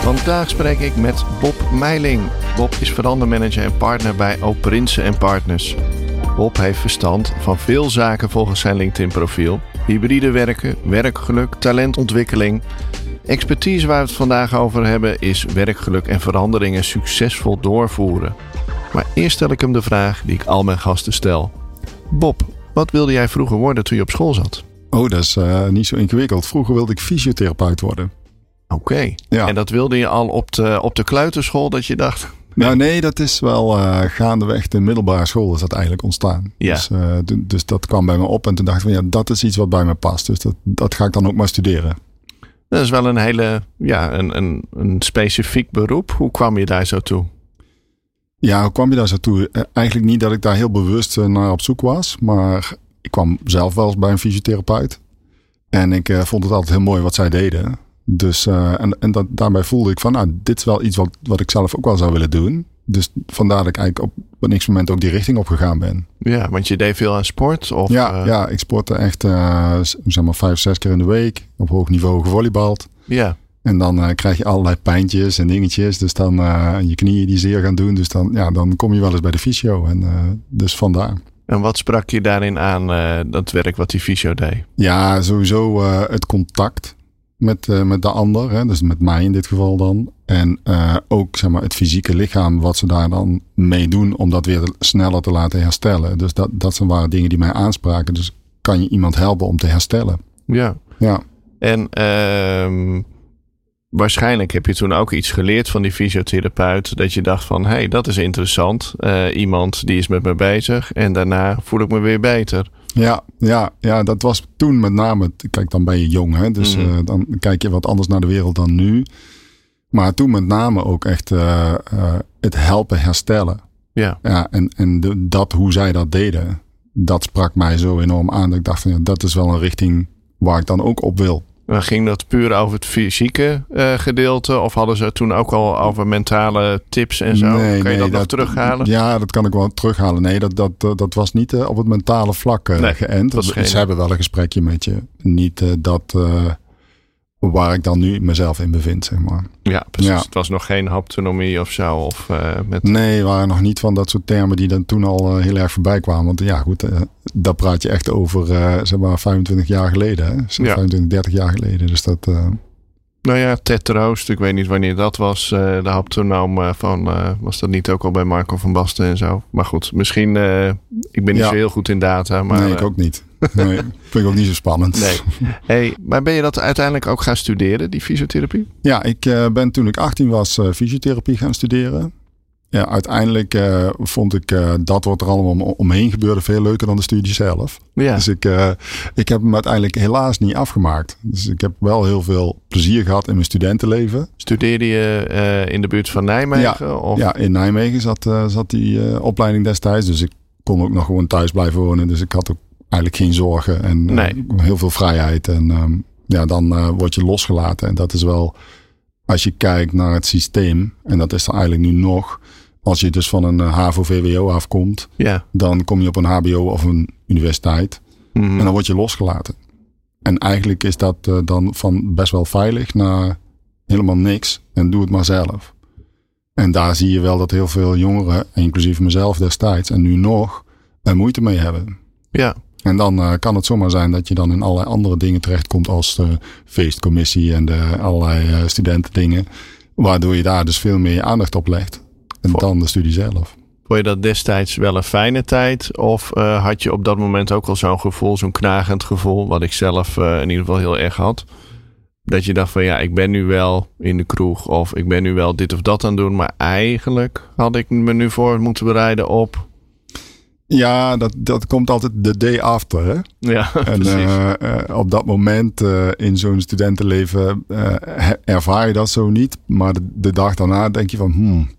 Vandaag spreek ik met Bob Meiling. Bob is verandermanager en partner bij Oprinsen Partners. Bob heeft verstand van veel zaken volgens zijn LinkedIn-profiel. Hybride werken, werkgeluk, talentontwikkeling. Expertise waar we het vandaag over hebben is werkgeluk en veranderingen succesvol doorvoeren. Maar eerst stel ik hem de vraag die ik al mijn gasten stel. Bob, wat wilde jij vroeger worden toen je op school zat? Oh, dat is uh, niet zo ingewikkeld. Vroeger wilde ik fysiotherapeut worden. Oké. Ja. En dat wilde je al op de, op de dat je dacht. Nee. Nou, nee, dat is wel uh, gaandeweg de middelbare school is dat eigenlijk ontstaan. Ja. Dus, uh, dus dat kwam bij me op en toen dacht ik van ja, dat is iets wat bij me past. Dus dat, dat ga ik dan ook maar studeren. Dat is wel een hele, ja, een, een, een specifiek beroep. Hoe kwam je daar zo toe? Ja, hoe kwam je daar zo toe? Eh, eigenlijk niet dat ik daar heel bewust naar op zoek was, maar ik kwam zelf wel eens bij een fysiotherapeut. En ik vond het altijd heel mooi wat zij deden. Dus, uh, en, en dat, daarbij voelde ik van, nou, dit is wel iets wat, wat ik zelf ook wel zou willen doen. Dus vandaar dat ik eigenlijk op een niks moment ook die richting op gegaan ben. Ja, want je deed veel aan sport? Of, ja, uh... ja, ik sportte echt uh, zeg maar vijf, zes keer in de week. Op hoog niveau gevolleybald. Ja. En dan krijg je allerlei pijntjes en dingetjes. Dus dan je knieën die zeer gaan doen. Dus dan, ja, dan kom je wel eens bij de fysio. En dus vandaar. En wat sprak je daarin aan, dat werk wat die fysio deed? Ja, sowieso het contact met, uh, met de ander, hè, dus met mij in dit geval dan. En uh, ook zeg maar, het fysieke lichaam, wat ze daar dan mee doen om dat weer sneller te laten herstellen. Dus dat, dat zijn waren dingen die mij aanspraken. Dus kan je iemand helpen om te herstellen? Ja. ja. En uh, waarschijnlijk heb je toen ook iets geleerd van die fysiotherapeut. Dat je dacht van, hé, hey, dat is interessant. Uh, iemand die is met me bezig en daarna voel ik me weer beter. Ja, ja, ja, dat was toen met name. Kijk, dan ben je jong, hè? dus mm -hmm. uh, dan kijk je wat anders naar de wereld dan nu. Maar toen met name ook echt uh, uh, het helpen herstellen. Ja. ja en en de, dat, hoe zij dat deden, dat sprak mij zo enorm aan. Dat ik dacht, van, ja, dat is wel een richting waar ik dan ook op wil. Maar ging dat puur over het fysieke uh, gedeelte? Of hadden ze het toen ook al over mentale tips en zo? Nee, kan je nee, dat, nog terughalen? Ja, dat kan ik wel terughalen. Nee, dat, dat, dat was niet uh, op het mentale vlak uh, nee, geënt. Ze hebben wel een gesprekje met je. Niet dat waar ik dan nu mezelf in bevind, zeg maar. Ja, precies. Ja. Het was nog geen haptonomie of zo? Of, met... Nee, waren nog niet van dat soort termen die dan toen al heel erg voorbij kwamen. Want ja, goed, daar praat je echt over, zeg maar, 25 jaar geleden. Hè? 25, 30 jaar geleden. Dus dat... Nou ja, Ted Troost, ik weet niet wanneer dat was. Uh, de haptonoom uh, van, uh, was dat niet ook al bij Marco van Basten en zo? Maar goed, misschien, ik ben niet Ja. zo heel goed in data. Maar, nee, ik ook niet. Nee, vind ik ook niet zo spannend. Nee. Hey, maar ben je dat uiteindelijk ook gaan studeren, die fysiotherapie? Ja, ik ben toen ik 18 was fysiotherapie gaan studeren. Ja, uiteindelijk uh, vond ik dat wat er allemaal om, omheen gebeurde veel leuker dan de studie zelf. Ja. Dus ik, ik heb hem uiteindelijk helaas niet afgemaakt. Dus ik heb wel heel veel plezier gehad in mijn studentenleven. Studeerde je in de buurt van Nijmegen? Ja, of? ja in Nijmegen zat, zat die opleiding destijds. Dus ik kon ook nog gewoon thuis blijven wonen. Dus ik had ook eigenlijk geen zorgen en nee. heel veel vrijheid. En um, ja, dan word je losgelaten. En dat is wel, als je kijkt naar het systeem, en dat is er eigenlijk nu nog. Als je dus van een uh, HAVO-VWO afkomt, ja. dan kom je op een HBO of een universiteit. Mhm. En dan word je losgelaten. En eigenlijk is dat uh, dan van best wel veilig naar helemaal niks. En doe het maar zelf. En daar zie je wel dat heel veel jongeren, inclusief mezelf destijds en nu nog, er moeite mee hebben. Ja. En dan uh, kan het zomaar zijn dat je dan in allerlei andere dingen terechtkomt als de feestcommissie en de allerlei uh, studentendingen. Waardoor je daar dus veel meer je aandacht op legt. En dan de studie zelf. Vond je dat destijds wel een fijne tijd? Of uh, had je op dat moment ook al zo'n gevoel, zo'n knagend gevoel, wat ik zelf in ieder geval heel erg had? Dat je dacht van ja, ik ben nu wel in de kroeg of ik ben nu wel dit of dat aan het doen. Maar eigenlijk had ik me nu voor moeten bereiden op Ja, dat, dat komt altijd de day after. Hè? Ja, en uh, uh, op dat moment in zo'n studentenleven ervaar je dat zo niet. Maar de, de, dag daarna denk je van, hmm,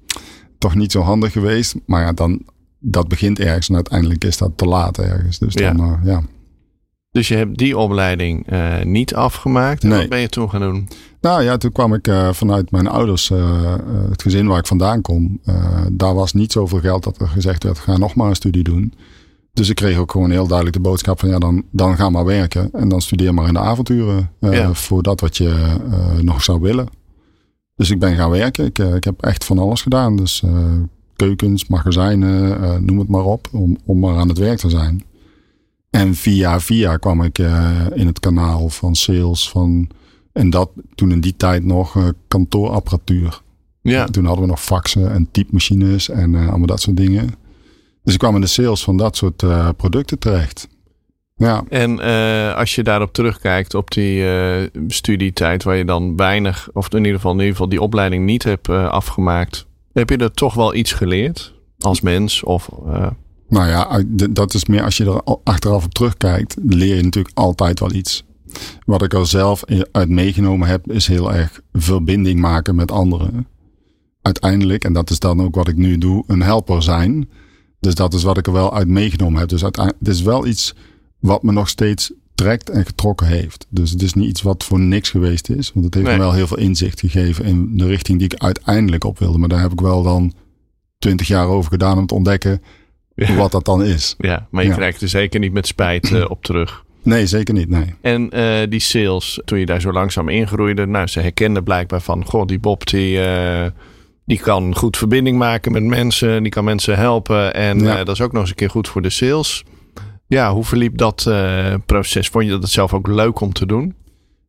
toch niet zo handig geweest. Maar ja, dan, dat begint ergens en uiteindelijk is dat te laat ergens. Dus dan, ja. ja. Dus je hebt die opleiding niet afgemaakt. En nee. wat ben je toen gaan doen? Nou ja, toen kwam ik uh, vanuit mijn ouders, uh, het gezin waar ik vandaan kom. Daar was niet zoveel geld dat er gezegd werd, ga nog maar een studie doen. Dus ik kreeg ook gewoon heel duidelijk de boodschap van ja, dan, dan ga maar werken. En dan studeer maar in de avonturen ja. voor dat wat je nog zou willen. Dus ik ben gaan werken. Ik, ik heb echt van alles gedaan. Dus keukens, magazijnen, noem het maar op. Om, om maar aan het werk te zijn. En via via kwam ik in het kanaal van sales, van... En dat toen in die tijd nog kantoorapparatuur. Ja. Toen hadden we nog faxen en typemachines en allemaal dat soort dingen. Dus ik kwam in de sales van dat soort producten terecht. Ja. En als je daarop terugkijkt op die studietijd waar je dan weinig, of in ieder geval, in ieder geval die opleiding niet hebt afgemaakt. Heb je er toch wel iets geleerd als mens? Of, Nou ja, dat is meer als je er achteraf op terugkijkt, leer je natuurlijk altijd wel iets. Wat ik er zelf uit meegenomen heb, is heel erg verbinding maken met anderen. Uiteindelijk, en dat is dan ook wat ik nu doe, een helper zijn. Dus dat is wat ik er wel uit meegenomen heb. Dus het is wel iets wat me nog steeds trekt en getrokken heeft. Dus het is niet iets wat voor niks geweest is. Want het heeft Nee. me wel heel veel inzicht gegeven in de richting die ik uiteindelijk op wilde. Maar daar heb ik wel dan twintig jaar over gedaan om te ontdekken Ja. wat dat dan is. Ja, maar je Ja. krijgt er zeker niet met spijt eh, op terug. Nee, zeker niet. Nee. En eh, die sales, toen je daar zo langzaam ingroeide, nou, ze herkenden blijkbaar van, goh, die Bob die, eh, die kan goed verbinding maken met mensen, die kan mensen helpen en Ja. dat is ook nog eens een keer goed voor de sales. Ja, hoe verliep dat eh, proces? Vond je dat het zelf ook leuk om te doen?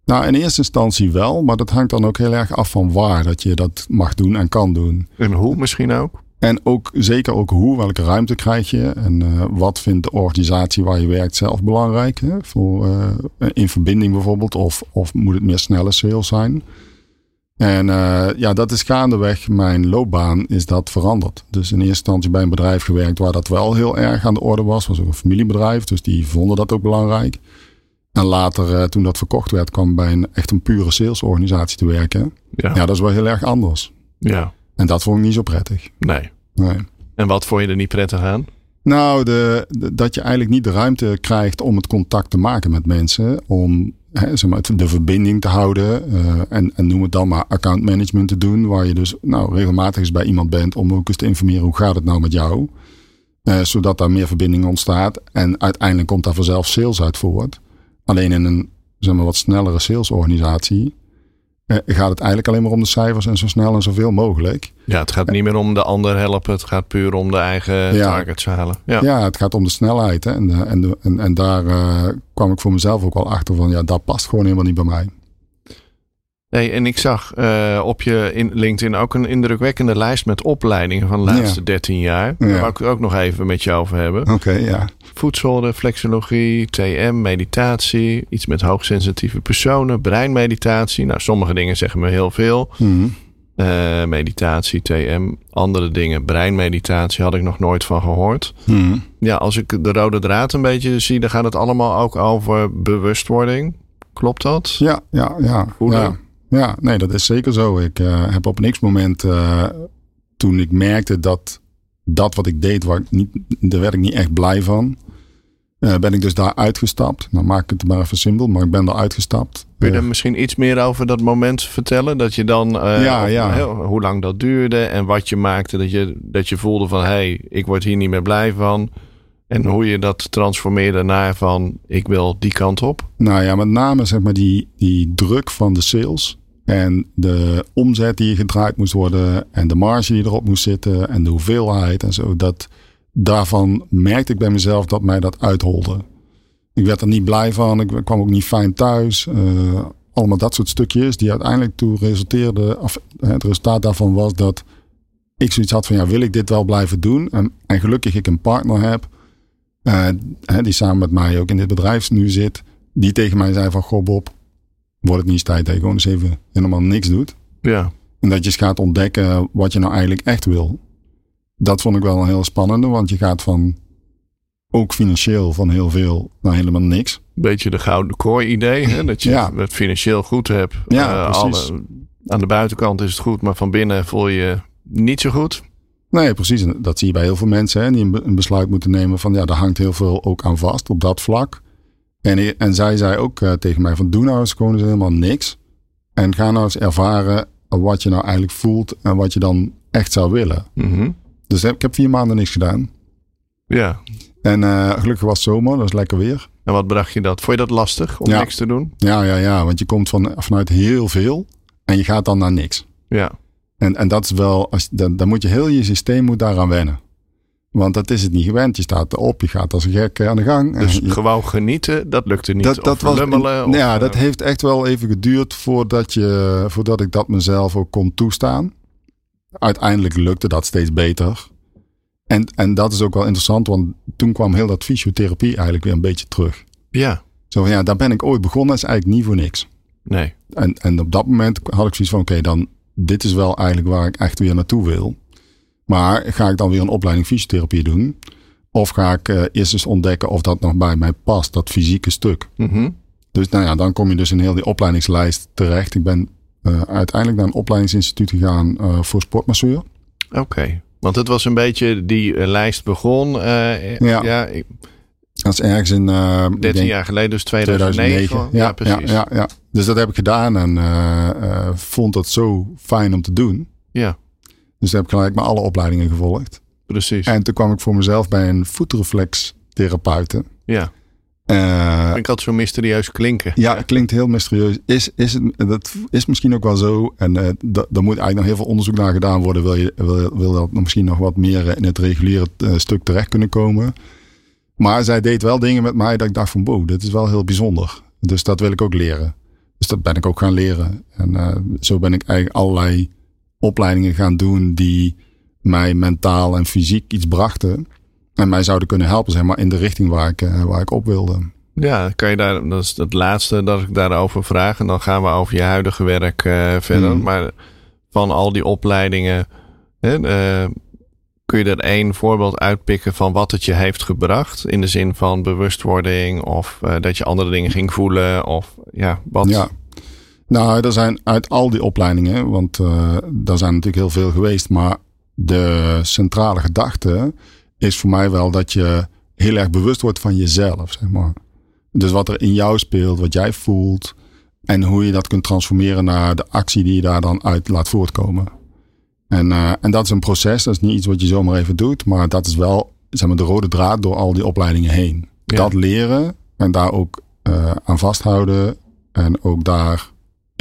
Nou, in eerste instantie wel, maar dat hangt dan ook heel erg af van waar dat je dat mag doen en kan doen. En hoe misschien ook? En ook zeker ook hoe, welke ruimte krijg je en eh, wat vindt de organisatie waar je werkt zelf belangrijk? Hè? Voor, eh, in verbinding bijvoorbeeld, of, of moet het meer snelle sales zijn? En eh, ja, dat is gaandeweg mijn loopbaan is dat veranderd. Dus in eerste instantie bij een bedrijf gewerkt waar dat wel heel erg aan de orde was. was ook een familiebedrijf, dus die vonden dat ook belangrijk. En later, eh, toen dat verkocht werd, kwam bij een echt een pure salesorganisatie te werken. Ja. Ja, dat is wel heel erg anders. ja. En dat vond ik niet zo prettig. Nee. Nee. En wat vond je er niet prettig aan? Nou, de, de- dat je eigenlijk niet de ruimte krijgt om het contact te maken met mensen. Om zeg maar, de verbinding te houden. eh, en, en noem het dan maar account management te doen. Waar je dus nou, regelmatig eens bij iemand bent om ook eens te informeren hoe gaat het nou met jou. Eh, zodat daar meer verbinding ontstaat. En uiteindelijk komt daar vanzelf sales uit voort. Alleen in een zeg maar, wat snellere salesorganisatie gaat het eigenlijk alleen maar om de cijfers en zo snel en zoveel mogelijk. Ja, het gaat niet meer om de ander helpen. Het gaat puur om de eigen Ja. targets halen. Ja. Ja, het gaat om de snelheid. Hè? En, de, en, en, en daar eh, kwam ik voor mezelf ook wel achter van, ja, dat past gewoon helemaal niet bij mij. Nee, en ik zag eh, op je in LinkedIn ook een indrukwekkende lijst met opleidingen van de laatste Ja. 13 jaar. Daar Ja. wou ik het ook nog even met je over hebben. Oké, ja. Voedsel, reflexologie, TM, meditatie, iets met hoogsensitieve personen, breinmeditatie. Nou, sommige dingen zeggen me heel veel. Mhm. Eh, meditatie, TM, andere dingen, breinmeditatie had ik nog nooit van gehoord. Mhm. Ja, als ik de rode draad een beetje zie, dan gaat het allemaal ook over bewustwording. Klopt dat? Ja, ja, ja. Hoe ja. Ja, nee, dat is zeker zo. Ik eh, heb op niks moment, eh, toen ik merkte dat dat wat ik deed, waar ik niet, daar werd ik niet echt blij van. eh, ben ik dus daar uitgestapt. Nou maak ik het maar even simpel, maar ik ben daar uitgestapt. Kun je er misschien iets meer over dat moment vertellen? Dat je dan, Ja, ja. hoe lang dat duurde en wat je maakte. Dat je, dat je voelde van, hé, hey, ik word hier niet meer blij van. En hoe je dat transformeerde naar van, ik wil die kant op. Nou ja, met name zeg maar die, die druk van de sales. En de omzet die gedraaid moest worden. En de marge die erop moest zitten. En de hoeveelheid en zo. Dat, daarvan merkte ik bij mezelf dat mij dat uitholde. Ik werd er niet blij van. Ik kwam ook niet fijn thuis. Eh, allemaal dat soort stukjes die uiteindelijk toe resulteerden. Of, eh, het resultaat daarvan was dat ik zoiets had van ja, wil ik dit wel blijven doen? En, en gelukkig ik een partner heb. eh, die samen met mij ook in dit bedrijf nu zit. Die tegen mij zei van goh Bob, wordt het niet eens tijd dat je gewoon eens even helemaal niks doet. Ja, En dat je eens gaat ontdekken wat je nou eigenlijk echt wil. Dat vond ik wel een heel spannende, want je gaat van ook financieel van heel veel naar helemaal niks. Beetje de gouden kooi idee. Hè? Dat je Ja. het financieel goed hebt. Ja, Eh, precies. aan de buitenkant is het goed, maar van binnen voel je je niet zo goed. Nee, precies. Dat zie je bij heel veel mensen hè, die een besluit moeten nemen van ja, daar hangt heel veel ook aan vast op dat vlak. En, en zij zei ook eh, tegen mij van doe nou eens gewoon eens helemaal niks. En ga nou eens ervaren wat je nou eigenlijk voelt en wat je dan echt zou willen. Mhm. Dus ik heb vier maanden niks gedaan. Ja. En eh, gelukkig was het zomer, dat is lekker weer. En wat bracht je dat? Vond je dat lastig om Ja. niks te doen? Ja, ja, ja, want je komt van, vanuit heel veel en je gaat dan naar niks. Ja. En, en dat is wel, als, dan, dan moet je heel je systeem moet daaraan wennen. Want dat is het niet gewend. Je staat erop, je gaat als een gek aan de gang. Dus je- gewoon genieten, dat lukte niet. dat, Of dat was, lummelen, of, ja, eh, dat heeft echt wel even geduurd voordat, je, voordat ik dat mezelf ook kon toestaan. Uiteindelijk lukte dat steeds beter. En, en dat is ook wel interessant, want toen kwam heel dat fysiotherapie eigenlijk weer een beetje terug. Ja. Zo van ja, daar ben ik ooit begonnen, is eigenlijk niet voor niks. Nee. En, en op dat moment had ik zoiets van: oké, dan dit is wel eigenlijk waar ik echt weer naartoe wil. Maar ga ik dan weer een opleiding fysiotherapie doen? Of ga ik eh, eerst eens ontdekken of dat nog bij mij past, dat fysieke stuk? Mhm. Dus nou ja, dan kom je dus in heel die opleidingslijst terecht. Ik ben eh, uiteindelijk naar een opleidingsinstituut gegaan eh, voor sportmasseur. Oké. Want het was een beetje die lijst begon. Ja. ja ik- Dat is ergens in eh, ik 13 denk jaar geleden, dus 2009. 2009. Ja, Ja, precies. Ja, ja, ja. Dus dat heb ik gedaan en vond dat zo fijn om te doen. Ja, Dus daar heb ik gelijk maar alle opleidingen gevolgd. precies. En toen kwam ik voor mezelf bij een voetreflextherapeute. ja, Eh, vind ik altijd zo mysterieus klinken. ja, klinkt heel mysterieus. Is, is het, dat is misschien ook wel zo. En da- daar moet eigenlijk nog heel veel onderzoek naar gedaan worden. Wil, je, wil, wil dat misschien nog wat meer eh, in het reguliere stuk terecht kunnen komen. Maar zij deed wel dingen met mij dat ik dacht van wow, dit is wel heel bijzonder. Dus dat wil ik ook leren. Dus dat ben ik ook gaan leren. En zo ben ik eigenlijk allerlei opleidingen gaan doen die mij mentaal en fysiek iets brachten. En mij zouden kunnen helpen, zeg maar, in de richting waar ik, eh, waar ik op wilde. Ja, kan je daar, dat is het laatste dat ik daarover vraag. En dan gaan we over je huidige werk eh, verder. Hmm. Maar van al die opleidingen, hè, eh, kun je er één voorbeeld uitpikken van wat het je heeft gebracht? In de zin van bewustwording of dat je andere dingen ging voelen of ja, wat? Ja. Nou, er zijn uit al die opleidingen, want eh daar zijn natuurlijk heel veel geweest, maar de centrale gedachte is voor mij wel dat je heel erg bewust wordt van jezelf, zeg maar. Dus wat er in jou speelt, wat jij voelt en hoe je dat kunt transformeren naar de actie die je daar dan uit laat voortkomen. En, eh, en dat is een proces, dat is niet iets wat je zomaar even doet, maar dat is wel zeg maar, de rode draad door al die opleidingen heen. Ja. Dat leren en daar ook eh, aan vasthouden en ook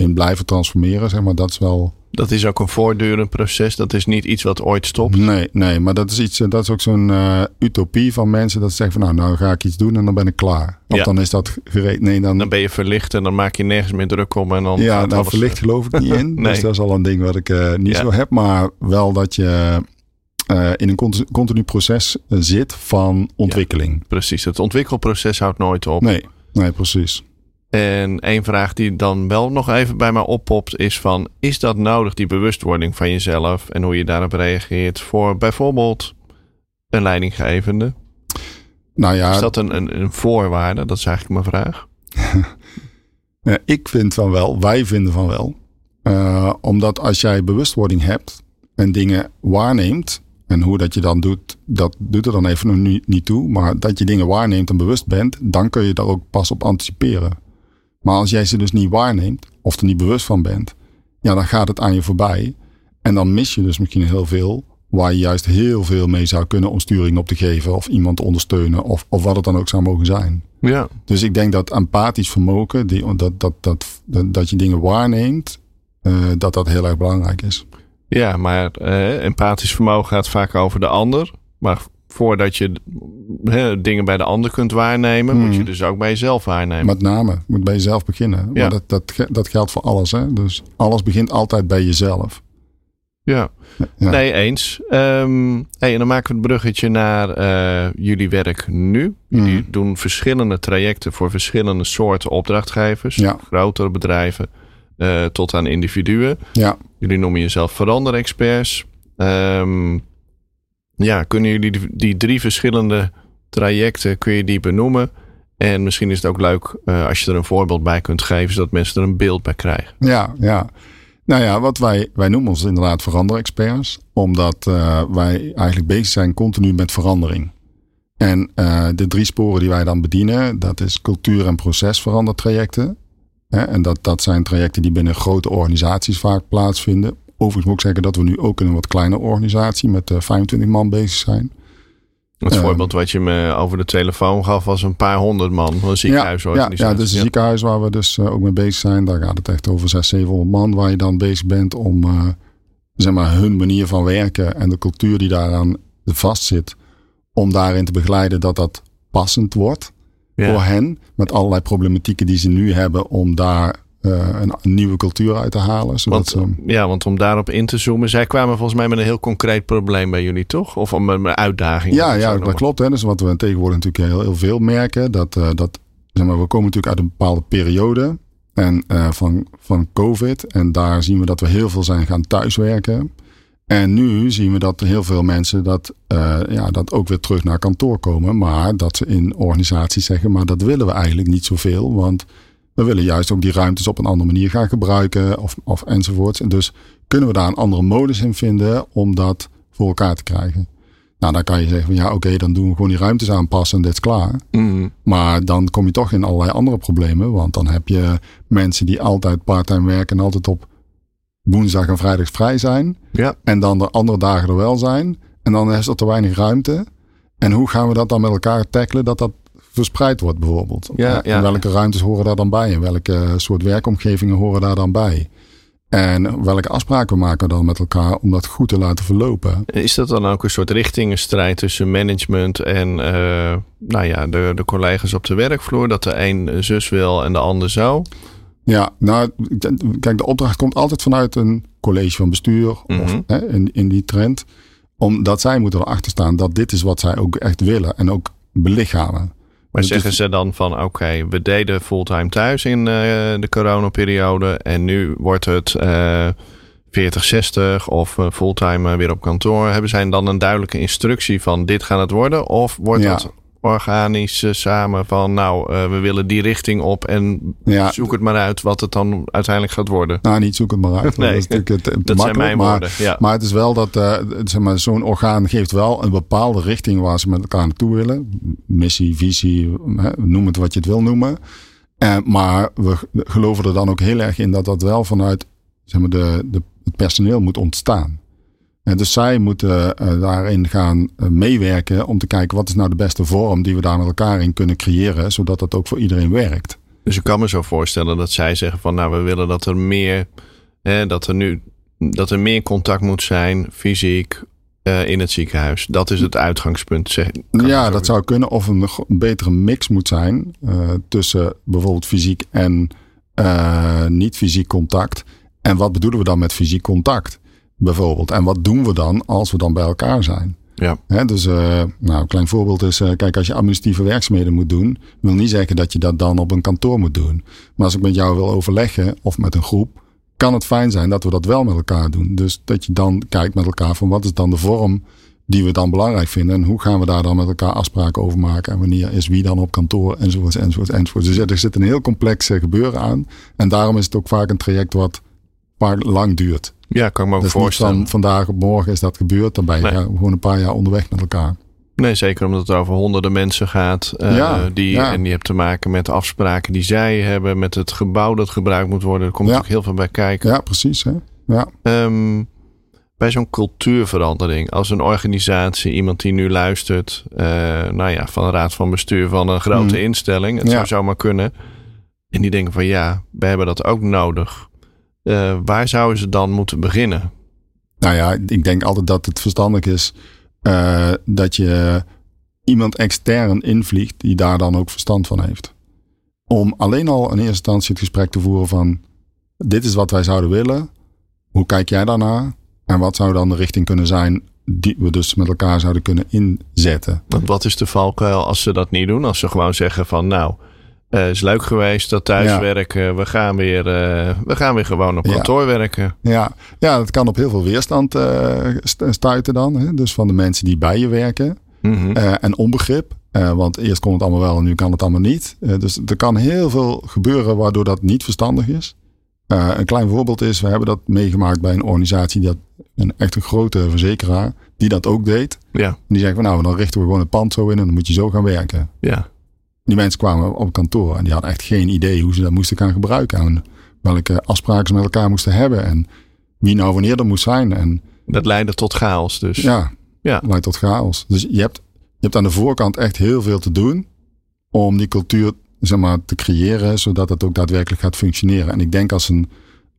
daarin blijven transformeren, zeg maar, dat is wel. Dat is ook een voortdurend proces. Dat is niet iets wat ooit stopt. Nee, nee, maar dat is iets, eh, dat is ook zo'n eh, utopie van mensen dat ze zeggen van nou, nou ga ik iets doen en dan ben ik klaar. Of Ja. dan is dat gereed. Nee, dan, Dan ben je verlicht en dan maak je nergens meer druk om. En dan ja, gaat nou verlicht geloof ik niet in. Nee. Dus dat is al een ding wat ik eh, niet Ja. zo heb, maar wel dat je eh, in een conti- continu proces eh, zit van ontwikkeling. Precies, het ontwikkelproces houdt nooit op. Nee, nee, precies. En één vraag die dan wel nog even bij mij oppopt is van... is dat nodig, die bewustwording van jezelf... en hoe je daarop reageert voor bijvoorbeeld een leidinggevende? Nou ja, Is dat een, een, een voorwaarde? Dat is eigenlijk mijn vraag. Ik vind van wel, wij vinden van wel. Eh, omdat als jij bewustwording hebt en dingen waarneemt, en hoe dat je dan doet, dat doet er dan even nog niet toe, maar dat je dingen waarneemt en bewust bent, dan kun je daar ook pas op anticiperen. Maar als jij ze dus niet waarneemt, of er niet bewust van bent, ja, dan gaat het aan je voorbij. En dan mis je dus misschien heel veel, waar je juist heel veel mee zou kunnen om sturing op te geven, of iemand te ondersteunen, of, of wat het dan ook zou mogen zijn. Ja, Dus ik denk dat empathisch vermogen, die, dat, dat, dat, dat, dat je dingen waarneemt, eh, dat dat heel erg belangrijk is. ja maar eh, empathisch vermogen gaat vaak over de ander. Maar voordat je dingen bij de ander kunt waarnemen... moet Hmm. je dus ook bij jezelf waarnemen. Met name, je moet bij jezelf beginnen. Ja. Maar dat, dat, dat geldt voor alles. Hè? Dus alles begint altijd bij jezelf. ja. Ja. Nee, eens. Ehm, hey, en dan maken we het bruggetje naar eh, jullie werk nu. Jullie Mhm. doen verschillende trajecten voor verschillende soorten opdrachtgevers. Ja. Grotere bedrijven eh, tot aan individuen. Ja, Jullie noemen jezelf veranderexperts. Ehm ja, kunnen jullie die, drie verschillende trajecten kun je die benoemen? En misschien is het ook leuk uh, als je er een voorbeeld bij kunt geven, zodat mensen er een beeld bij krijgen. Ja, ja. Nou ja, wat wij, wij noemen ons inderdaad veranderexperts, omdat uh, wij eigenlijk bezig zijn continu met verandering. En uh, de drie sporen die wij dan bedienen, dat is cultuur- en procesverandertrajecten. Hè, en dat, dat zijn trajecten die binnen grote organisaties vaak plaatsvinden. Overigens moet ik zeggen dat we nu ook in een wat kleinere organisatie met uh, 25 man bezig zijn. Het voorbeeld wat je me over de telefoon gaf was een paar honderd man. Een ziekenhuisorganisatie. Ja, ja, dus een ziekenhuis waar we dus uh, ook mee bezig zijn. Daar gaat het echt over 600, 700 man waar je dan bezig bent om uh, zeg maar hun manier van werken en de cultuur die daaraan vastzit. Om daarin te begeleiden dat dat passend wordt ja. voor hen. Met allerlei problematieken die ze nu hebben om daar uh, een, een, nieuwe cultuur uit te halen. Want, ze... Ja, want om daarop in te zoomen. Zij kwamen volgens mij met een heel concreet probleem bij jullie, toch? Of om een uitdaging? Ja, ja dat klopt. Hè. Dus wat we tegenwoordig natuurlijk heel, heel veel merken. Dat, uh, dat zeg maar, we komen natuurlijk uit een bepaalde periode. En uh, van, van COVID. En daar zien we dat we heel veel zijn gaan thuiswerken. En nu zien we dat heel veel mensen dat, uh, ja, dat ook weer terug naar kantoor komen. Maar dat ze in organisaties zeggen, maar dat willen we eigenlijk niet zoveel. Want we willen juist ook die ruimtes op een andere manier gaan gebruiken of, of enzovoorts. En dus kunnen we daar een andere modus in vinden om dat voor elkaar te krijgen. Nou, dan kan je zeggen van ja, oké, dan doen we gewoon die ruimtes aanpassen en dit is klaar. Mm. Maar dan kom je toch in allerlei andere problemen. Want dan heb je mensen die altijd parttime werken en altijd op woensdag en vrijdag vrij zijn. Ja. En dan de andere dagen er wel zijn. En dan is er te weinig ruimte. En hoe gaan we dat dan met elkaar tackelen dat dat verspreid wordt bijvoorbeeld? Ja. En welke ruimtes horen daar dan bij? En welke soort werkomgevingen horen daar dan bij? En welke afspraken maken we dan met elkaar om dat goed te laten verlopen? Is dat dan ook een soort richtingenstrijd tussen management en uh, nou ja, de, de collega's op de werkvloer? Dat de een zus wil en de ander zo? Ja, nou, kijk, de opdracht komt altijd vanuit een college van bestuur mm -hmm. of hè, in, in die trend. Omdat zij moeten erachter staan dat dit is wat zij ook echt willen en ook belichamen. Maar dus zeggen ze dan van oké, okay, we deden fulltime thuis in uh, de coronaperiode en nu wordt het uh, 40, 60 of uh, fulltime weer op kantoor. Hebben zij dan een duidelijke instructie van dit gaat het worden? Of wordt ja. het organisch uh, samen van nou, uh, we willen die richting op en ja. zoek het maar uit wat het dan uiteindelijk gaat worden. Nou, niet zoek het maar uit. Nee, dat is natuurlijk het, dat zijn mijn maar, woorden. Ja. maar het is wel dat uh, zeg maar, zo'n orgaan geeft wel een bepaalde richting waar ze met elkaar naartoe willen. Missie, visie, noem het wat je het wil noemen. maar we geloven er dan ook heel erg in dat dat wel vanuit zeg maar, de, de, het personeel moet ontstaan. En dus zij moeten uh, daarin gaan uh, meewerken om te kijken wat is nou de beste vorm die we daar met elkaar in kunnen creëren, zodat dat ook voor iedereen werkt. Dus ik kan me zo voorstellen dat zij zeggen van nou we willen dat er meer, eh, dat er nu dat er meer contact moet zijn fysiek uh, in het ziekenhuis. Dat is het uitgangspunt. Zeg, ja, dat zou kunnen. Of een, een betere mix moet zijn tussen bijvoorbeeld fysiek en niet fysiek contact. En wat bedoelen we dan met fysiek contact? Bijvoorbeeld. En wat doen we dan als we dan bij elkaar zijn? Ja. He, dus uh, nou, een klein voorbeeld is, uh, kijk, als je administratieve werkzaamheden moet doen, wil niet zeggen dat je dat dan op een kantoor moet doen. Maar als ik met jou wil overleggen of met een groep, kan het fijn zijn dat we dat wel met elkaar doen. Dus dat je dan kijkt met elkaar van wat is dan de vorm die we dan belangrijk vinden en hoe gaan we daar dan met elkaar afspraken over maken en wanneer is wie dan op kantoor enzovoort enzovoort enzovoort. Dus er zit een heel complex gebeuren aan en daarom is het ook vaak een traject wat vaak lang duurt. Ja, kan ik me ook dus voorstellen. Van vandaag op morgen is dat gebeurd. Dan ben je nee. gewoon een paar jaar onderweg met elkaar. Nee, zeker omdat het over honderden mensen gaat. Uh, ja, die, ja. En die hebt te maken met afspraken die zij hebben. Met het gebouw dat gebruikt moet worden. Er komt ja. natuurlijk heel veel bij kijken. Ja, precies. Hè? Ja. Um, bij zo'n cultuurverandering. Als een organisatie, iemand die nu luistert. Uh, nou ja, van een raad van bestuur van een grote Mm. instelling. Het zou zomaar kunnen. En die denken van ja, we hebben dat ook nodig. Uh, waar zouden ze dan moeten beginnen? Nou ja, ik denk altijd dat het verstandig is uh, dat je iemand extern invliegt die daar dan ook verstand van heeft. Om alleen al in eerste instantie het gesprek te voeren van dit is wat wij zouden willen. Hoe kijk jij daarnaar? En wat zou dan de richting kunnen zijn die we dus met elkaar zouden kunnen inzetten? Want wat is de valkuil als ze dat niet doen? Als ze gewoon zeggen van nou, uh, is leuk geweest dat thuiswerken. Ja. We, gaan weer, uh, we gaan weer gewoon op kantoor ja. werken. Ja. ja, dat kan op heel veel weerstand uh, stuiten dan. Hè? Dus van de mensen die bij je werken. Mhm. eh, en onbegrip. Eh, want eerst kon het allemaal wel en nu kan het allemaal niet. Eh, dus er kan heel veel gebeuren waardoor dat niet verstandig is. Eh, een klein voorbeeld is, we hebben dat meegemaakt bij een organisatie, die had een echt een grote verzekeraar, die dat ook deed. Ja, En die zei van nou, dan richten we gewoon het pand zo in en dan moet je zo gaan werken. ja. Die mensen kwamen op kantoor en die hadden echt geen idee hoe ze dat moesten gaan gebruiken. En welke afspraken ze met elkaar moesten hebben. En wie nou wanneer er moest zijn. En Dat leidde tot chaos dus. ja, Ja. leidt tot chaos. Dus je hebt, je hebt aan de voorkant echt heel veel te doen om die cultuur zeg maar, te creëren, zodat het ook daadwerkelijk gaat functioneren. En ik denk als een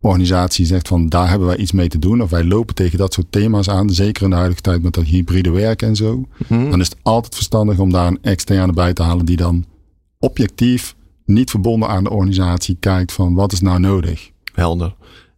organisatie zegt van daar hebben wij iets mee te doen, of wij lopen tegen dat soort thema's aan, zeker in de huidige tijd met dat hybride werken en zo, Mhm. dan is het altijd verstandig om daar een externe bij te halen die dan objectief, niet verbonden aan de organisatie, kijkt van wat is nou nodig. Helder.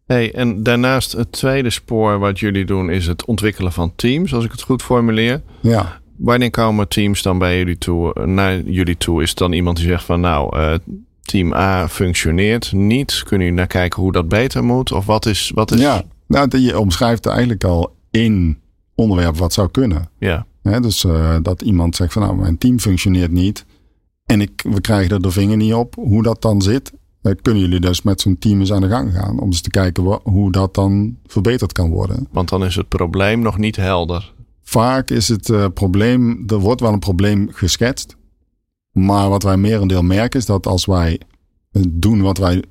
Hey, en daarnaast het tweede spoor wat jullie doen is het ontwikkelen van teams, als ik het goed formuleer. Ja, Wanneer komen teams dan bij jullie toe, naar jullie toe? Is het dan iemand die zegt van nou, eh, team A functioneert niet. Kunnen jullie naar kijken hoe dat beter moet? Of wat is... Wat is ja. Nou, je omschrijft eigenlijk al één onderwerp wat zou kunnen. ja. Dus eh, dat iemand zegt van nou, mijn team functioneert niet. En ik, we krijgen er de vinger niet op hoe dat dan zit. Eh, kunnen jullie dus met zo'n team eens aan de gang gaan. Om eens te kijken hoe dat dan verbeterd kan worden. Want dan is het probleem nog niet helder. Vaak is het eh, probleem, er wordt wel een probleem geschetst. Maar wat wij merendeel merken is dat als wij doen wat wij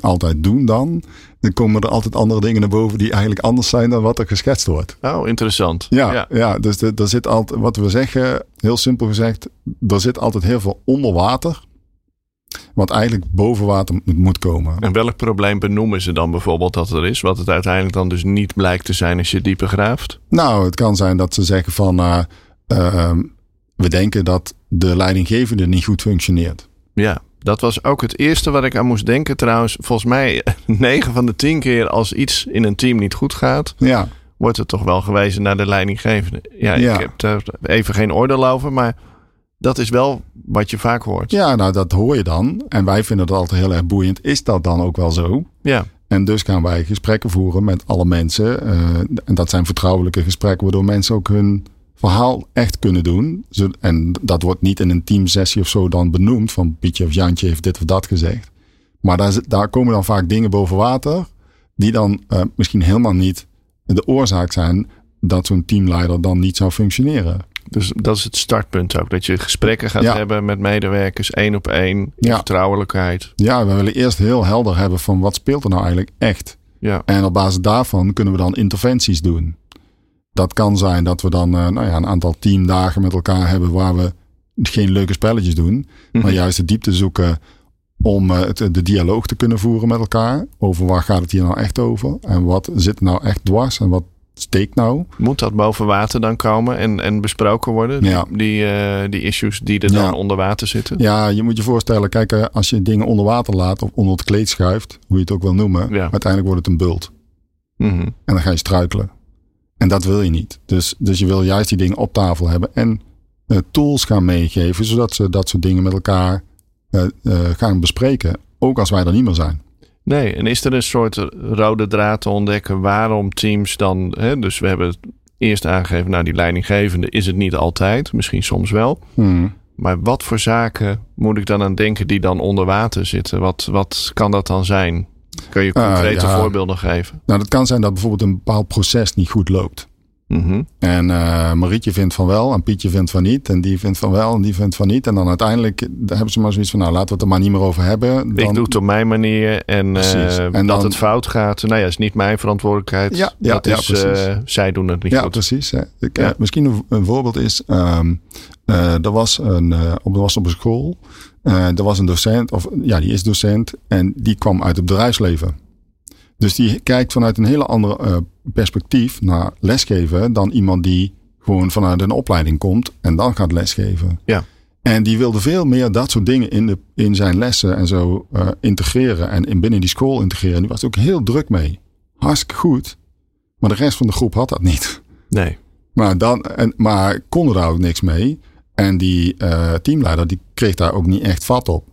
altijd doen dan. Dan komen er altijd andere dingen naar boven die eigenlijk anders zijn dan wat er geschetst wordt. Oh, interessant. Ja, ja. dus er zit altijd, wat we zeggen, heel simpel gezegd, er zit altijd heel veel onder water. Wat eigenlijk boven water moet, moet komen. En welk probleem benoemen ze dan bijvoorbeeld dat er is? Wat het uiteindelijk dan dus niet blijkt te zijn als je dieper graaft? Nou, het kan zijn dat ze zeggen van, eh, ehm, we denken dat de leidinggevende niet goed functioneert. Ja, dat was ook het eerste wat ik aan moest denken trouwens. Volgens mij 9 van de 10 keer als iets in een team niet goed gaat, Ja, wordt er toch wel gewezen naar de leidinggevende. Ja, Ja. ik heb daar even geen oordeel over, maar dat is wel wat je vaak hoort. ja, nou dat hoor je dan. En wij vinden dat altijd heel erg boeiend. Is dat dan ook wel zo? Ja, En dus gaan wij gesprekken voeren met alle mensen. eh, en dat zijn vertrouwelijke gesprekken, waardoor mensen ook hun verhaal echt kunnen doen. En dat wordt niet in een teamsessie of zo dan benoemd. Van Pietje of Jantje heeft dit of dat gezegd. Maar daar, daar komen dan vaak dingen boven water. Die dan eh, misschien helemaal niet de oorzaak zijn dat zo'n teamleider dan niet zou functioneren. dus dat is het startpunt ook. Dat je gesprekken gaat Ja. hebben met medewerkers, één op één, Ja. vertrouwelijkheid. Ja, we willen eerst heel helder hebben van wat speelt er nou eigenlijk echt. Ja, En op basis daarvan kunnen we dan interventies doen. Dat kan zijn dat we dan eh, nou ja, een aantal teamdagen met elkaar hebben waar we geen leuke spelletjes doen, Mhm. maar juist de diepte zoeken om eh, het, de dialoog te kunnen voeren met elkaar. Over waar gaat het hier nou echt over? En wat zit nou echt dwars en wat steekt nou? Moet dat boven water dan komen en, en besproken worden? Ja. Die, eh, die issues die er Ja. dan onder water zitten? Ja, je moet je voorstellen, kijk, als je dingen onder water laat of onder het kleed schuift, hoe je het ook wil noemen, Ja. uiteindelijk wordt het een bult. Mhm. En dan ga je struikelen. En dat wil je niet. Dus, dus je wil juist die dingen op tafel hebben. En eh, tools gaan meegeven. Zodat ze dat soort dingen met elkaar eh, eh, gaan bespreken. Ook als wij er niet meer zijn. Nee, en is er een soort rode draad te ontdekken waarom teams dan... Hè, dus we hebben het eerst aangegeven, nou die leidinggevende is het niet altijd. Misschien soms wel. Hmm. Maar wat voor zaken moet ik dan aan denken die dan onder water zitten? Wat, wat kan dat dan zijn? Kun je Ah, concrete ja. voorbeelden geven? Nou, dat kan zijn dat bijvoorbeeld een bepaald proces niet goed loopt. Mhm. En eh, Marietje vindt van wel en Pietje vindt van niet. En die vindt van wel en die vindt van niet. En dan uiteindelijk hebben ze maar zoiets van, nou laten we het er maar niet meer over hebben. Dan, ik doe het op mijn manier en, eh, dat het fout gaat. Nou ja, is niet mijn verantwoordelijkheid. Ja, ja, dat ja, is, precies. eh, zij doen het niet Ja, goed. precies. Hè. Ik, Ja. eh, misschien een, een voorbeeld is, eh, er, was een, eh, op, er was op een school, eh, er was een docent, of ja, die is docent, en die kwam uit het bedrijfsleven. Dus die kijkt vanuit een hele andere eh, perspectief naar lesgeven dan iemand die gewoon vanuit een opleiding komt en dan gaat lesgeven. Ja. En die wilde veel meer dat soort dingen in, de, in zijn lessen en zo eh, integreren en in, binnen die school integreren. En die was er ook heel druk mee. Hartstikke goed. Maar de rest van de groep had dat niet. Nee. Maar, dan, en, maar kon er daar ook niks mee. En die eh, teamleider die kreeg daar ook niet echt vat op.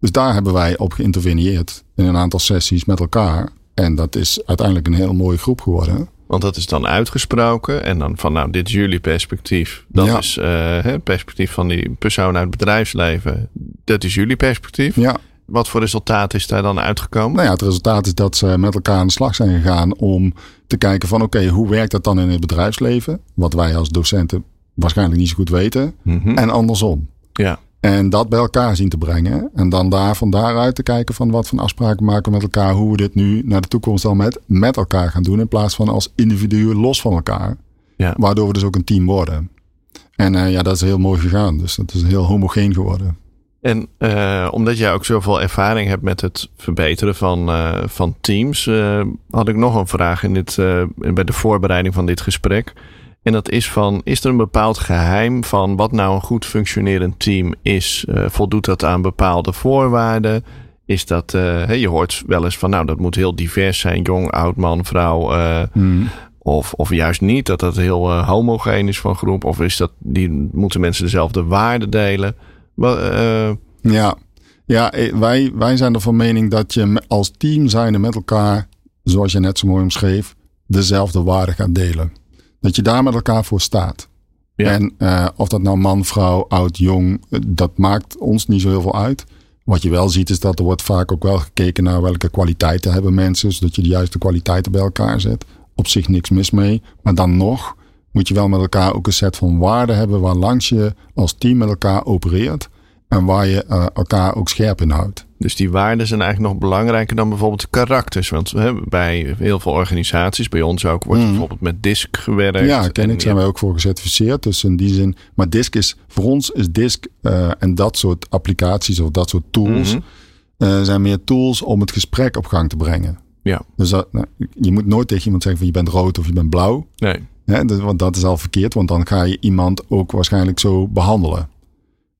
Dus daar hebben wij op geïnterveneerd in een aantal sessies met elkaar. En dat is uiteindelijk een heel mooie groep geworden. Want dat is dan uitgesproken. En dan van, nou, dit is jullie perspectief. Dat Ja. is eh, het perspectief van die persoon uit het bedrijfsleven. Dat is jullie perspectief. Ja, Wat voor resultaat is daar dan uitgekomen? nou ja, het resultaat is dat ze met elkaar aan de slag zijn gegaan om te kijken van oké, hoe werkt dat dan in het bedrijfsleven? Wat wij als docenten waarschijnlijk niet zo goed weten. Mhm. En andersom. Ja, En dat bij elkaar zien te brengen. En dan daar van daaruit te kijken van wat voor afspraken maken we met elkaar. Hoe we dit nu naar de toekomst al met, met elkaar gaan doen. In plaats van als individuen los van elkaar. Ja. Waardoor we dus ook een team worden. En eh, ja, dat is heel mooi gegaan. Dus dat is heel homogeen geworden. En eh, omdat jij ook zoveel ervaring hebt met het verbeteren van, eh, van teams, had ik nog een vraag in dit, bij de voorbereiding van dit gesprek. En dat is van, is er een bepaald geheim van wat nou een goed functionerend team is? Eh, voldoet dat aan bepaalde voorwaarden? Is dat, hè, je hoort wel eens van, nou dat moet heel divers zijn, jong, oud, man, vrouw. eh, of, of juist niet, dat dat heel homogeen is van groep. Of is dat, die moeten mensen dezelfde waarden delen? Ja, ja wij, wij zijn er van mening dat je als team zijnde met elkaar, zoals je net zo mooi omschreef, dezelfde waarden gaat delen. Dat je daar met elkaar voor staat. Ja. En eh, of dat nou man, vrouw, oud, jong, eh, dat maakt ons niet zo heel veel uit. Wat je wel ziet is dat er wordt vaak ook wel gekeken naar welke kwaliteiten hebben mensen. Zodat je de juiste kwaliteiten bij elkaar zet. Op zich niks mis mee. Maar dan nog moet je wel met elkaar ook een set van waarden hebben waar langs je als team met elkaar opereert. En waar je eh, elkaar ook scherp in houdt. Dus die waarden zijn eigenlijk nog belangrijker dan bijvoorbeeld de karakters. Want hè, bij heel veel organisaties, bij ons ook, wordt Mhm. bijvoorbeeld met DISC gewerkt. Ja, ken ik. Zijn wij ook voor gecertificeerd. Dus in die zin. Maar DISC is, voor ons is DISC eh, en dat soort applicaties of dat soort tools. Mhm. eh, zijn meer tools om het gesprek op gang te brengen. Ja, Dus dat, nou, je moet nooit tegen iemand zeggen van je bent rood of je bent blauw. nee. Hè, dus- want dat is al verkeerd, want dan ga je iemand ook waarschijnlijk zo behandelen.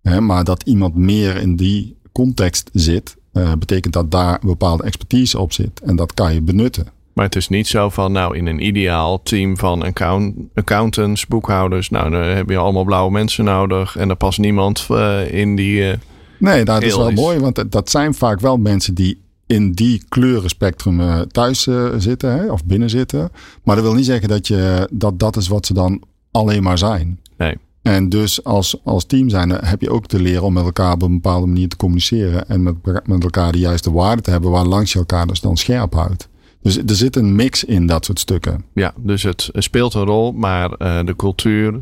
Hè, maar dat iemand meer in die context zit, eh, betekent dat daar een bepaalde expertise op zit. En dat kan je benutten. Maar het is niet zo van, nou, in een ideaal team van account, accountants, boekhouders, nou, dan heb je allemaal blauwe mensen nodig. En er past niemand eh, in die. eh, Nee, dat is wel is. mooi, want dat- dat zijn vaak wel mensen die in die kleurenspectrum thuis zitten hè, of binnen zitten. Maar dat wil niet zeggen dat, je, dat dat is wat ze dan alleen maar zijn. nee. En dus als, als team zijn heb je ook te leren om met elkaar op een bepaalde manier te communiceren. En met, met elkaar de juiste waarden te hebben waar langs je elkaar dus dan scherp houdt. Dus er zit een mix in dat soort stukken. Ja, dus het speelt een rol, maar eh, de cultuur,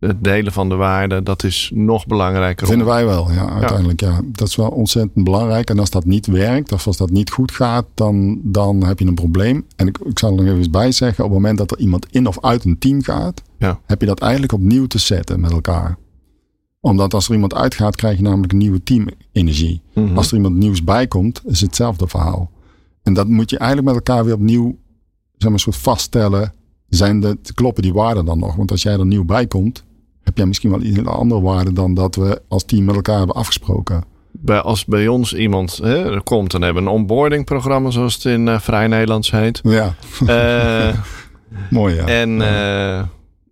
het delen van de waarden, dat is nog belangrijker. Vinden wij wel, ja, uiteindelijk. Ja. Dat is wel ontzettend belangrijk. En als dat niet werkt, of als dat niet goed gaat, dan, dan heb je een probleem. En ik, ik zal er nog even bij zeggen, op het moment dat er iemand in of uit een team gaat, Ja. heb je dat eigenlijk opnieuw te zetten met elkaar. Omdat als er iemand uitgaat, krijg je namelijk een nieuwe teamenergie. Mhm. Als er iemand nieuws bij komt, is het hetzelfde verhaal. En dat moet je eigenlijk met elkaar weer opnieuw zeg maar, soort vaststellen. Zijn de, kloppen die waarden dan nog? Want als jij er nieuw bij komt, heb jij misschien wel een hele andere waarde dan dat we als team met elkaar hebben afgesproken. bij, als bij ons iemand hè, komt, dan hebben we een onboarding programma, zoals het in eh, Vrij Nederlands heet. Ja, Eh, mooi ja. en eh,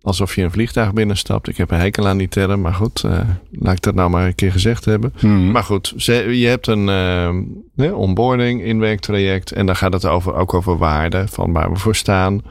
alsof je een vliegtuig binnenstapt. Ik heb een hekel aan die term, maar goed, laat ik dat nou maar een keer gezegd hebben. Mhm. Maar goed, je hebt een onboarding, inwerktraject. En dan gaat het over, ook over waarden, van waar we voor staan.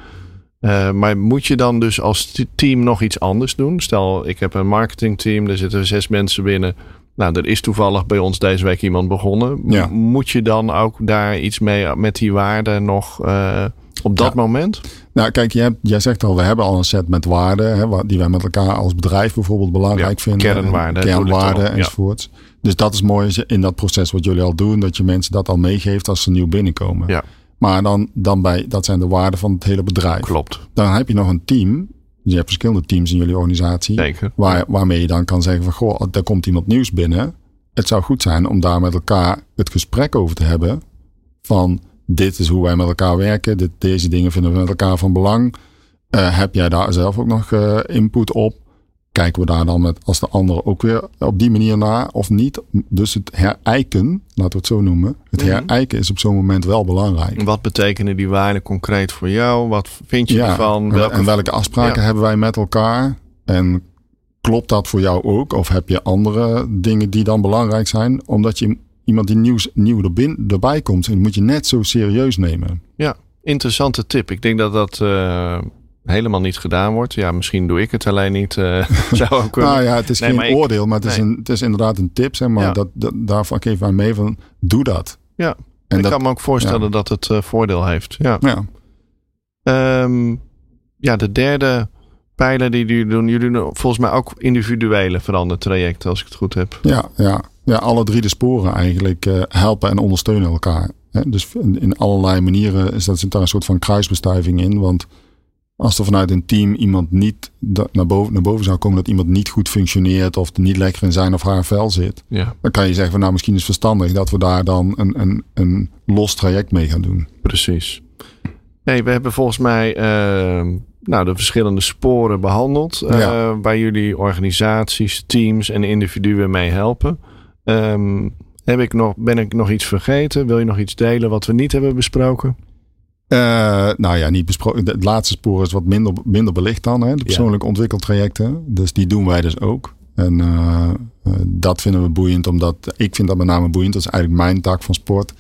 Eh, maar moet je dan dus als team nog iets anders doen? Stel, ik heb een marketingteam, er zitten zes mensen binnen. Nou, er is toevallig bij ons deze week iemand begonnen. Ja. Moet je dan ook daar iets mee met die waarden nog eh, op dat Ja. moment? Nou, kijk, jij, jij zegt al, we hebben al een set met waarden, hè, die wij met elkaar als bedrijf bijvoorbeeld belangrijk Ja, vinden. kernwaarden, Kernwaarden enzovoorts. Dus dat is mooi in dat proces wat jullie al doen, dat je mensen dat al meegeeft als ze nieuw binnenkomen. Ja. Maar dan, dan bij, dat zijn de waarden van het hele bedrijf. Klopt, Dan heb je nog een team. Je hebt verschillende teams in jullie organisatie. zeker. Waar, waarmee je dan kan zeggen van, goh, er komt iemand nieuws binnen. Het zou goed zijn om daar met elkaar het gesprek over te hebben. Van, dit is hoe wij met elkaar werken. Dit, deze dingen vinden we met elkaar van belang. Eh, heb jij daar zelf ook nog eh, input op? Kijken we daar dan met als de anderen ook weer op die manier naar of niet? Dus het herijken, laten we het zo noemen. Het Mhm. herijken is op zo'n moment wel belangrijk. Wat betekenen die waarden concreet voor jou? Wat vind je ervan? en- en welke afspraken Ja. hebben wij met elkaar? En klopt dat voor jou ook? Of heb je andere dingen die dan belangrijk zijn? Omdat je iemand die nieuws, nieuw erbin, erbij komt, moet je net zo serieus nemen. Ja, interessante tip. Ik denk dat dat uh, helemaal niet gedaan wordt. Ja, misschien doe ik het alleen niet. Uh, zou ook kunnen. nou ja, het is geen oordeel, maar het, is een, het is inderdaad een tip. Zeg maar ja. dat, dat, daarvan geef ik mee van, doe dat. Ja, en ik dat, kan me ook voorstellen ja. dat het uh, voordeel heeft. Ja. Ja. Um, ja, de derde pijler die jullie doen. Jullie doen volgens mij ook individuele verandertrajecten, als ik het goed heb. Ja, ja. ja alle drie de sporen eigenlijk uh, helpen en ondersteunen elkaar. Dus in allerlei manieren is dat, zit daar een soort van kruisbestuiving in. Want als er vanuit een team iemand niet naar boven, naar boven zou komen dat iemand niet goed functioneert of niet lekker in zijn of haar vel zit, ja. dan kan je zeggen van nou misschien is het verstandig dat we daar dan een, een, een los traject mee gaan doen. Precies. Nee, we hebben volgens mij uh, nou, de verschillende sporen behandeld uh, ja. waar jullie organisaties, teams en individuen mee helpen. Um, heb ik nog, ben ik nog iets vergeten? Wil je nog iets delen wat we niet hebben besproken? Uh, nou ja, niet besproken. Het laatste spoor is wat minder, minder belicht dan. Hè? De persoonlijke ja. ontwikkeltrajecten. Dus die doen wij dus ook. En uh, dat vinden we boeiend, omdat ik vind dat met name boeiend. Dat is eigenlijk mijn tak van sport.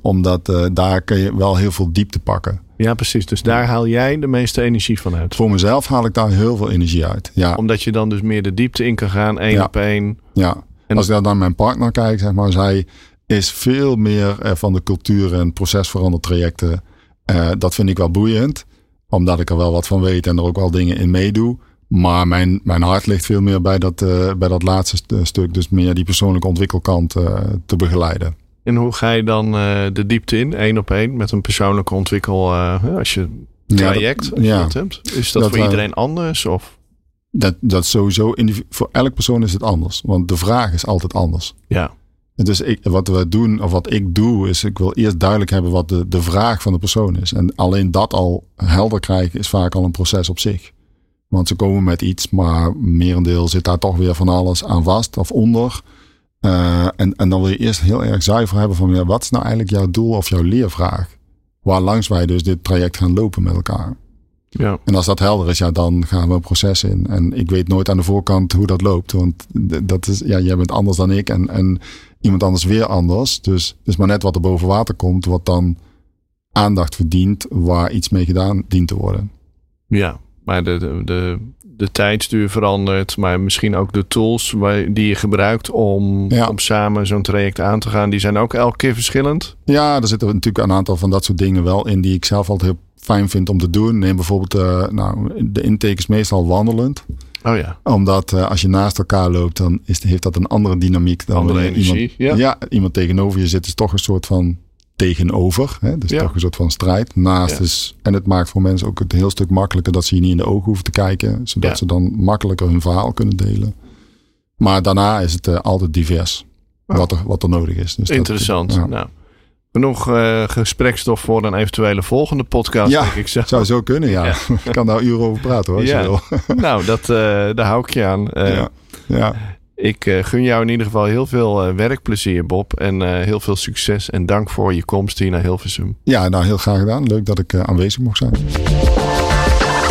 omdat daar kun je wel heel veel diepte pakken. Ja, precies. Dus daar haal jij de meeste energie van uit. Voor mezelf haal ik daar heel veel energie uit. Ja. Omdat je dan dus meer de diepte in kan gaan, één op één. Ja. En als ik dan naar mijn partner kijk, zeg maar, zij is veel meer eh, van de cultuur en procesveranderd trajecten. Uh, dat vind ik wel boeiend, omdat ik er wel wat van weet en er ook wel dingen in meedoe. Maar mijn, mijn hart ligt veel meer bij dat, uh, bij dat laatste stuk, dus meer die persoonlijke ontwikkelkant te begeleiden. En hoe ga je dan de diepte in, één op één, met een persoonlijke ontwikkel, als je traject ja, dat, hebt? Is dat, dat voor iedereen anders? Of? Dat, dat sowieso, voor elk persoon is het anders. Want de vraag is altijd anders. Ja. Dus ik, wat we doen, of wat ik doe, is ik wil eerst duidelijk hebben wat de, de vraag van de persoon is. En alleen dat al helder krijgen is vaak al een proces op zich. Want ze komen met iets, maar merendeel zit daar toch weer van alles aan vast of onder. Uh, en, en dan wil je eerst heel erg zuiver hebben van ja, wat is nou eigenlijk jouw doel of jouw leervraag? Waar langs wij dus dit traject gaan lopen met elkaar. Ja. En als dat helder is, ja, dan gaan we een proces in. En ik weet nooit aan de voorkant hoe dat loopt. Want dat is, ja, jij bent anders dan ik en, en iemand anders weer anders. Dus het is maar net wat er boven water komt, wat dan aandacht verdient, waar iets mee gedaan dient te worden. Ja, maar de, de, de, de tijdstuur verandert, maar misschien ook de tools die je gebruikt om, om samen zo'n traject aan te gaan, die zijn ook elke keer verschillend. Ja, er zitten natuurlijk een aantal van dat soort dingen wel in die ik zelf altijd heel fijn vind om te doen. Neem bijvoorbeeld, uh, nou, de intake is meestal wandelend. Oh ja. Omdat uh, als je naast elkaar loopt, dan is, heeft dat een andere dynamiek dan andere energie, iemand, ja. ja. iemand tegenover je zit, is toch een soort van tegenover. Hè? Dus ja. toch een soort van strijd. Naast is, en het maakt voor mensen ook het heel stuk makkelijker dat ze je niet in de ogen hoeven te kijken. Zodat ze dan makkelijker hun verhaal kunnen delen. Maar daarna is het uh, altijd divers. Oh. Wat, er, wat er nodig is. Dus Interessant. Dat, nou genoeg uh, gesprekstof voor een eventuele volgende podcast. Ja, denk ik zo. zou zo kunnen, ja. ik kan daar uren over praten hoor, als ja. je wil. nou, dat, uh, daar hou ik je aan. Uh, ja. ja. Ik gun jou in ieder geval heel veel werkplezier, Bob. En heel veel succes. En dank voor je komst hier naar Hilversum. Ja, nou heel graag gedaan. Leuk dat ik aanwezig mocht zijn.